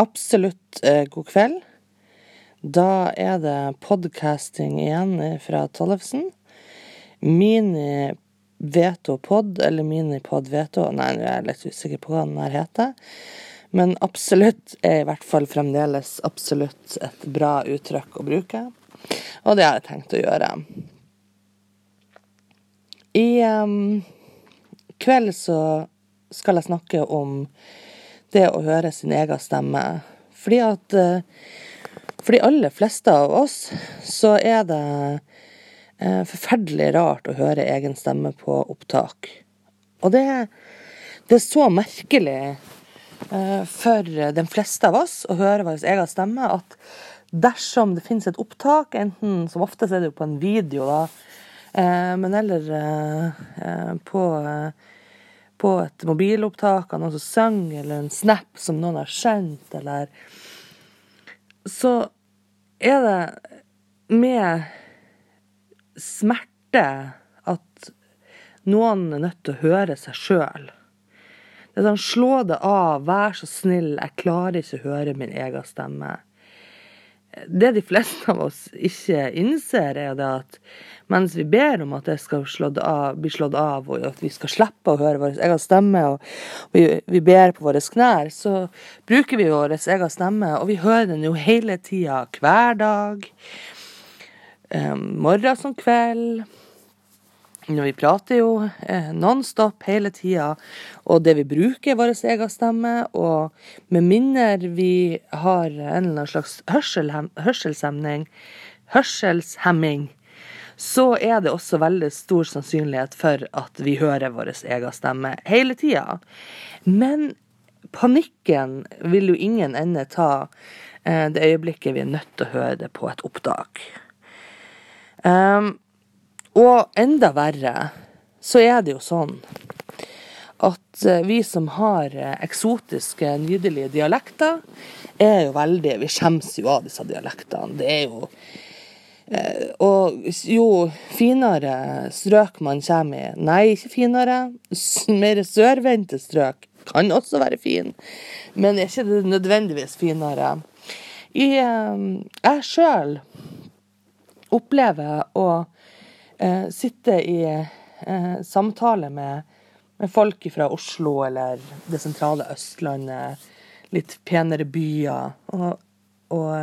absolutt eh, god kveld. Da er det podcasting igjen fra Tollefsen. Mini Veto Pod, eller Minipod Veto Nei, jeg er litt usikker på hva den her heter. Men absolutt er i hvert fall fremdeles absolutt et bra uttrykk å bruke. Og det har jeg tenkt å gjøre. I um, kveld så skal jeg snakke om det å høre sin egen stemme. Fordi at uh, for de aller fleste av oss så er det eh, forferdelig rart å høre egen stemme på opptak. Og det, det er så merkelig eh, for de fleste av oss å høre vår egen stemme at dersom det finnes et opptak, enten som oftest er det jo på en video, da, eh, men eller eh, eh, på på et mobilopptak av noen som sang, eller en snap som noen har sendt, eller så er det med smerte at noen er nødt til å høre seg sjøl. Det er sånn, slå det av, vær så snill, jeg klarer ikke å høre min egen stemme det de fleste av oss ikke innser, er det at mens vi ber om at det skal av, bli slått av, og at vi skal slippe å høre vår egen stemme, og vi, vi ber på våre knær, så bruker vi vår egen stemme, og vi hører den jo hele tida, hver dag. Um, morgen som kveld. Vi prater jo eh, nonstop hele tida, og det vi bruker, er vår egen stemme. Og med mindre vi har en eller annen slags hørselshemning, hørselshemming, så er det også veldig stor sannsynlighet for at vi hører vår egen stemme hele tida. Men panikken vil jo ingen ende ta eh, det øyeblikket vi er nødt til å høre det på et opptak. Um, og enda verre så er det jo sånn at eh, vi som har eh, eksotiske, nydelige dialekter, er jo veldig Vi skjemmes jo av disse dialektene. Det er jo eh, Og jo finere strøk man kommer i Nei, ikke finere. Mer sørvendte strøk kan også være fin, men er ikke det nødvendigvis finere. I, jeg sjøl opplever å eh, sitte i eh, samtale med, med folk fra Oslo eller det sentrale Østlandet, litt penere byer, og, og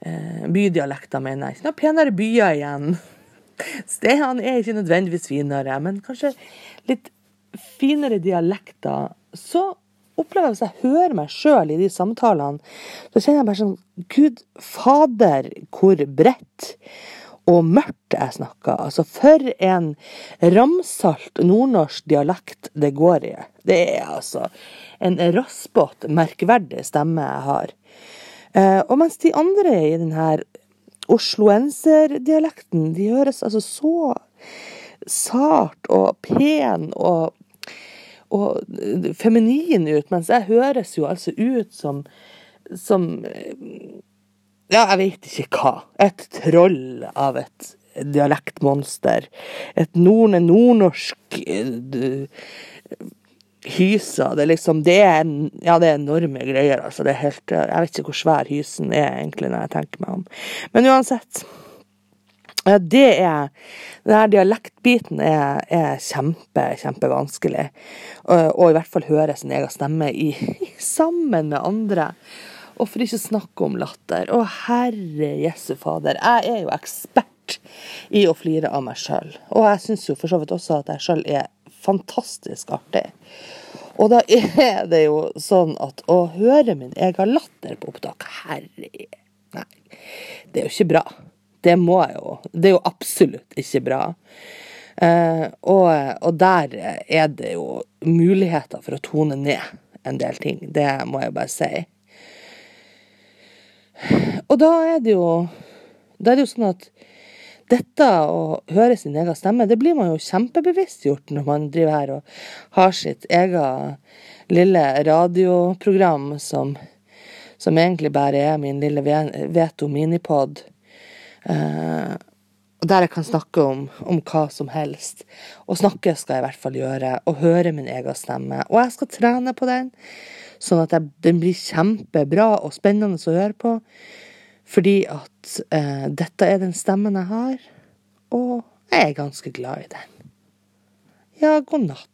eh, bydialekter, mener jeg. Ikke noen penere byer igjen. Stedene er ikke nødvendigvis finere, men kanskje litt finere dialekter. Så opplever jeg hvis jeg hører meg sjøl i de samtalene, så kjenner jeg bare sånn Gud fader, hvor bredt og mørkt jeg snakker. Altså, for en ramsalt nordnorsk dialekt det går i. Det er altså en raspete, merkverdig stemme jeg har. Eh, og mens de andre i denne osloenserdialekten, de høres altså så sart og pen og, og feminin ut, mens jeg høres jo altså ut som som ja, jeg vet ikke hva. Et troll av et dialektmonster. Et nord nordnorsk uh, hysa. Det er liksom det er, Ja, det er enorme greier, altså. Det er helt Jeg vet ikke hvor svær hysen er, egentlig, når jeg tenker meg om. Men uansett. Det er Denne dialektbiten er, er kjempe, kjempevanskelig. Og, og, i hvert fall høre sin egen stemme i, sammen med andre. Og for ikke å snakke om latter. Å, herre jesu fader. Jeg er jo ekspert i å flire av meg sjøl. Og jeg syns jo for så vidt også at jeg sjøl er fantastisk artig. Og da er det jo sånn at å høre min egen latter på opptak Herre Nei, det er jo ikke bra. Det må jeg jo. Det er jo absolutt ikke bra. Uh, og, og, der er det jo muligheter for å tone ned en del ting. Det må jeg bare si. Og da er det jo Da er det jo sånn at dette å høre sin egen stemme, det blir man jo kjempebevisstgjort når man driver her og har sitt eget lille radioprogram som, som egentlig bare er min lille Veto minipod. Eh, der jeg kan snakke om, om, hva som helst. Og snakke skal jeg i hvert fall gjøre, og høre min egen stemme. Og jeg skal trene på den sånn at den blir kjempebra og spennende å høre på. Fordi at eh, dette er den stemmen jeg har, og jeg er ganske glad i den. Ja, god natt.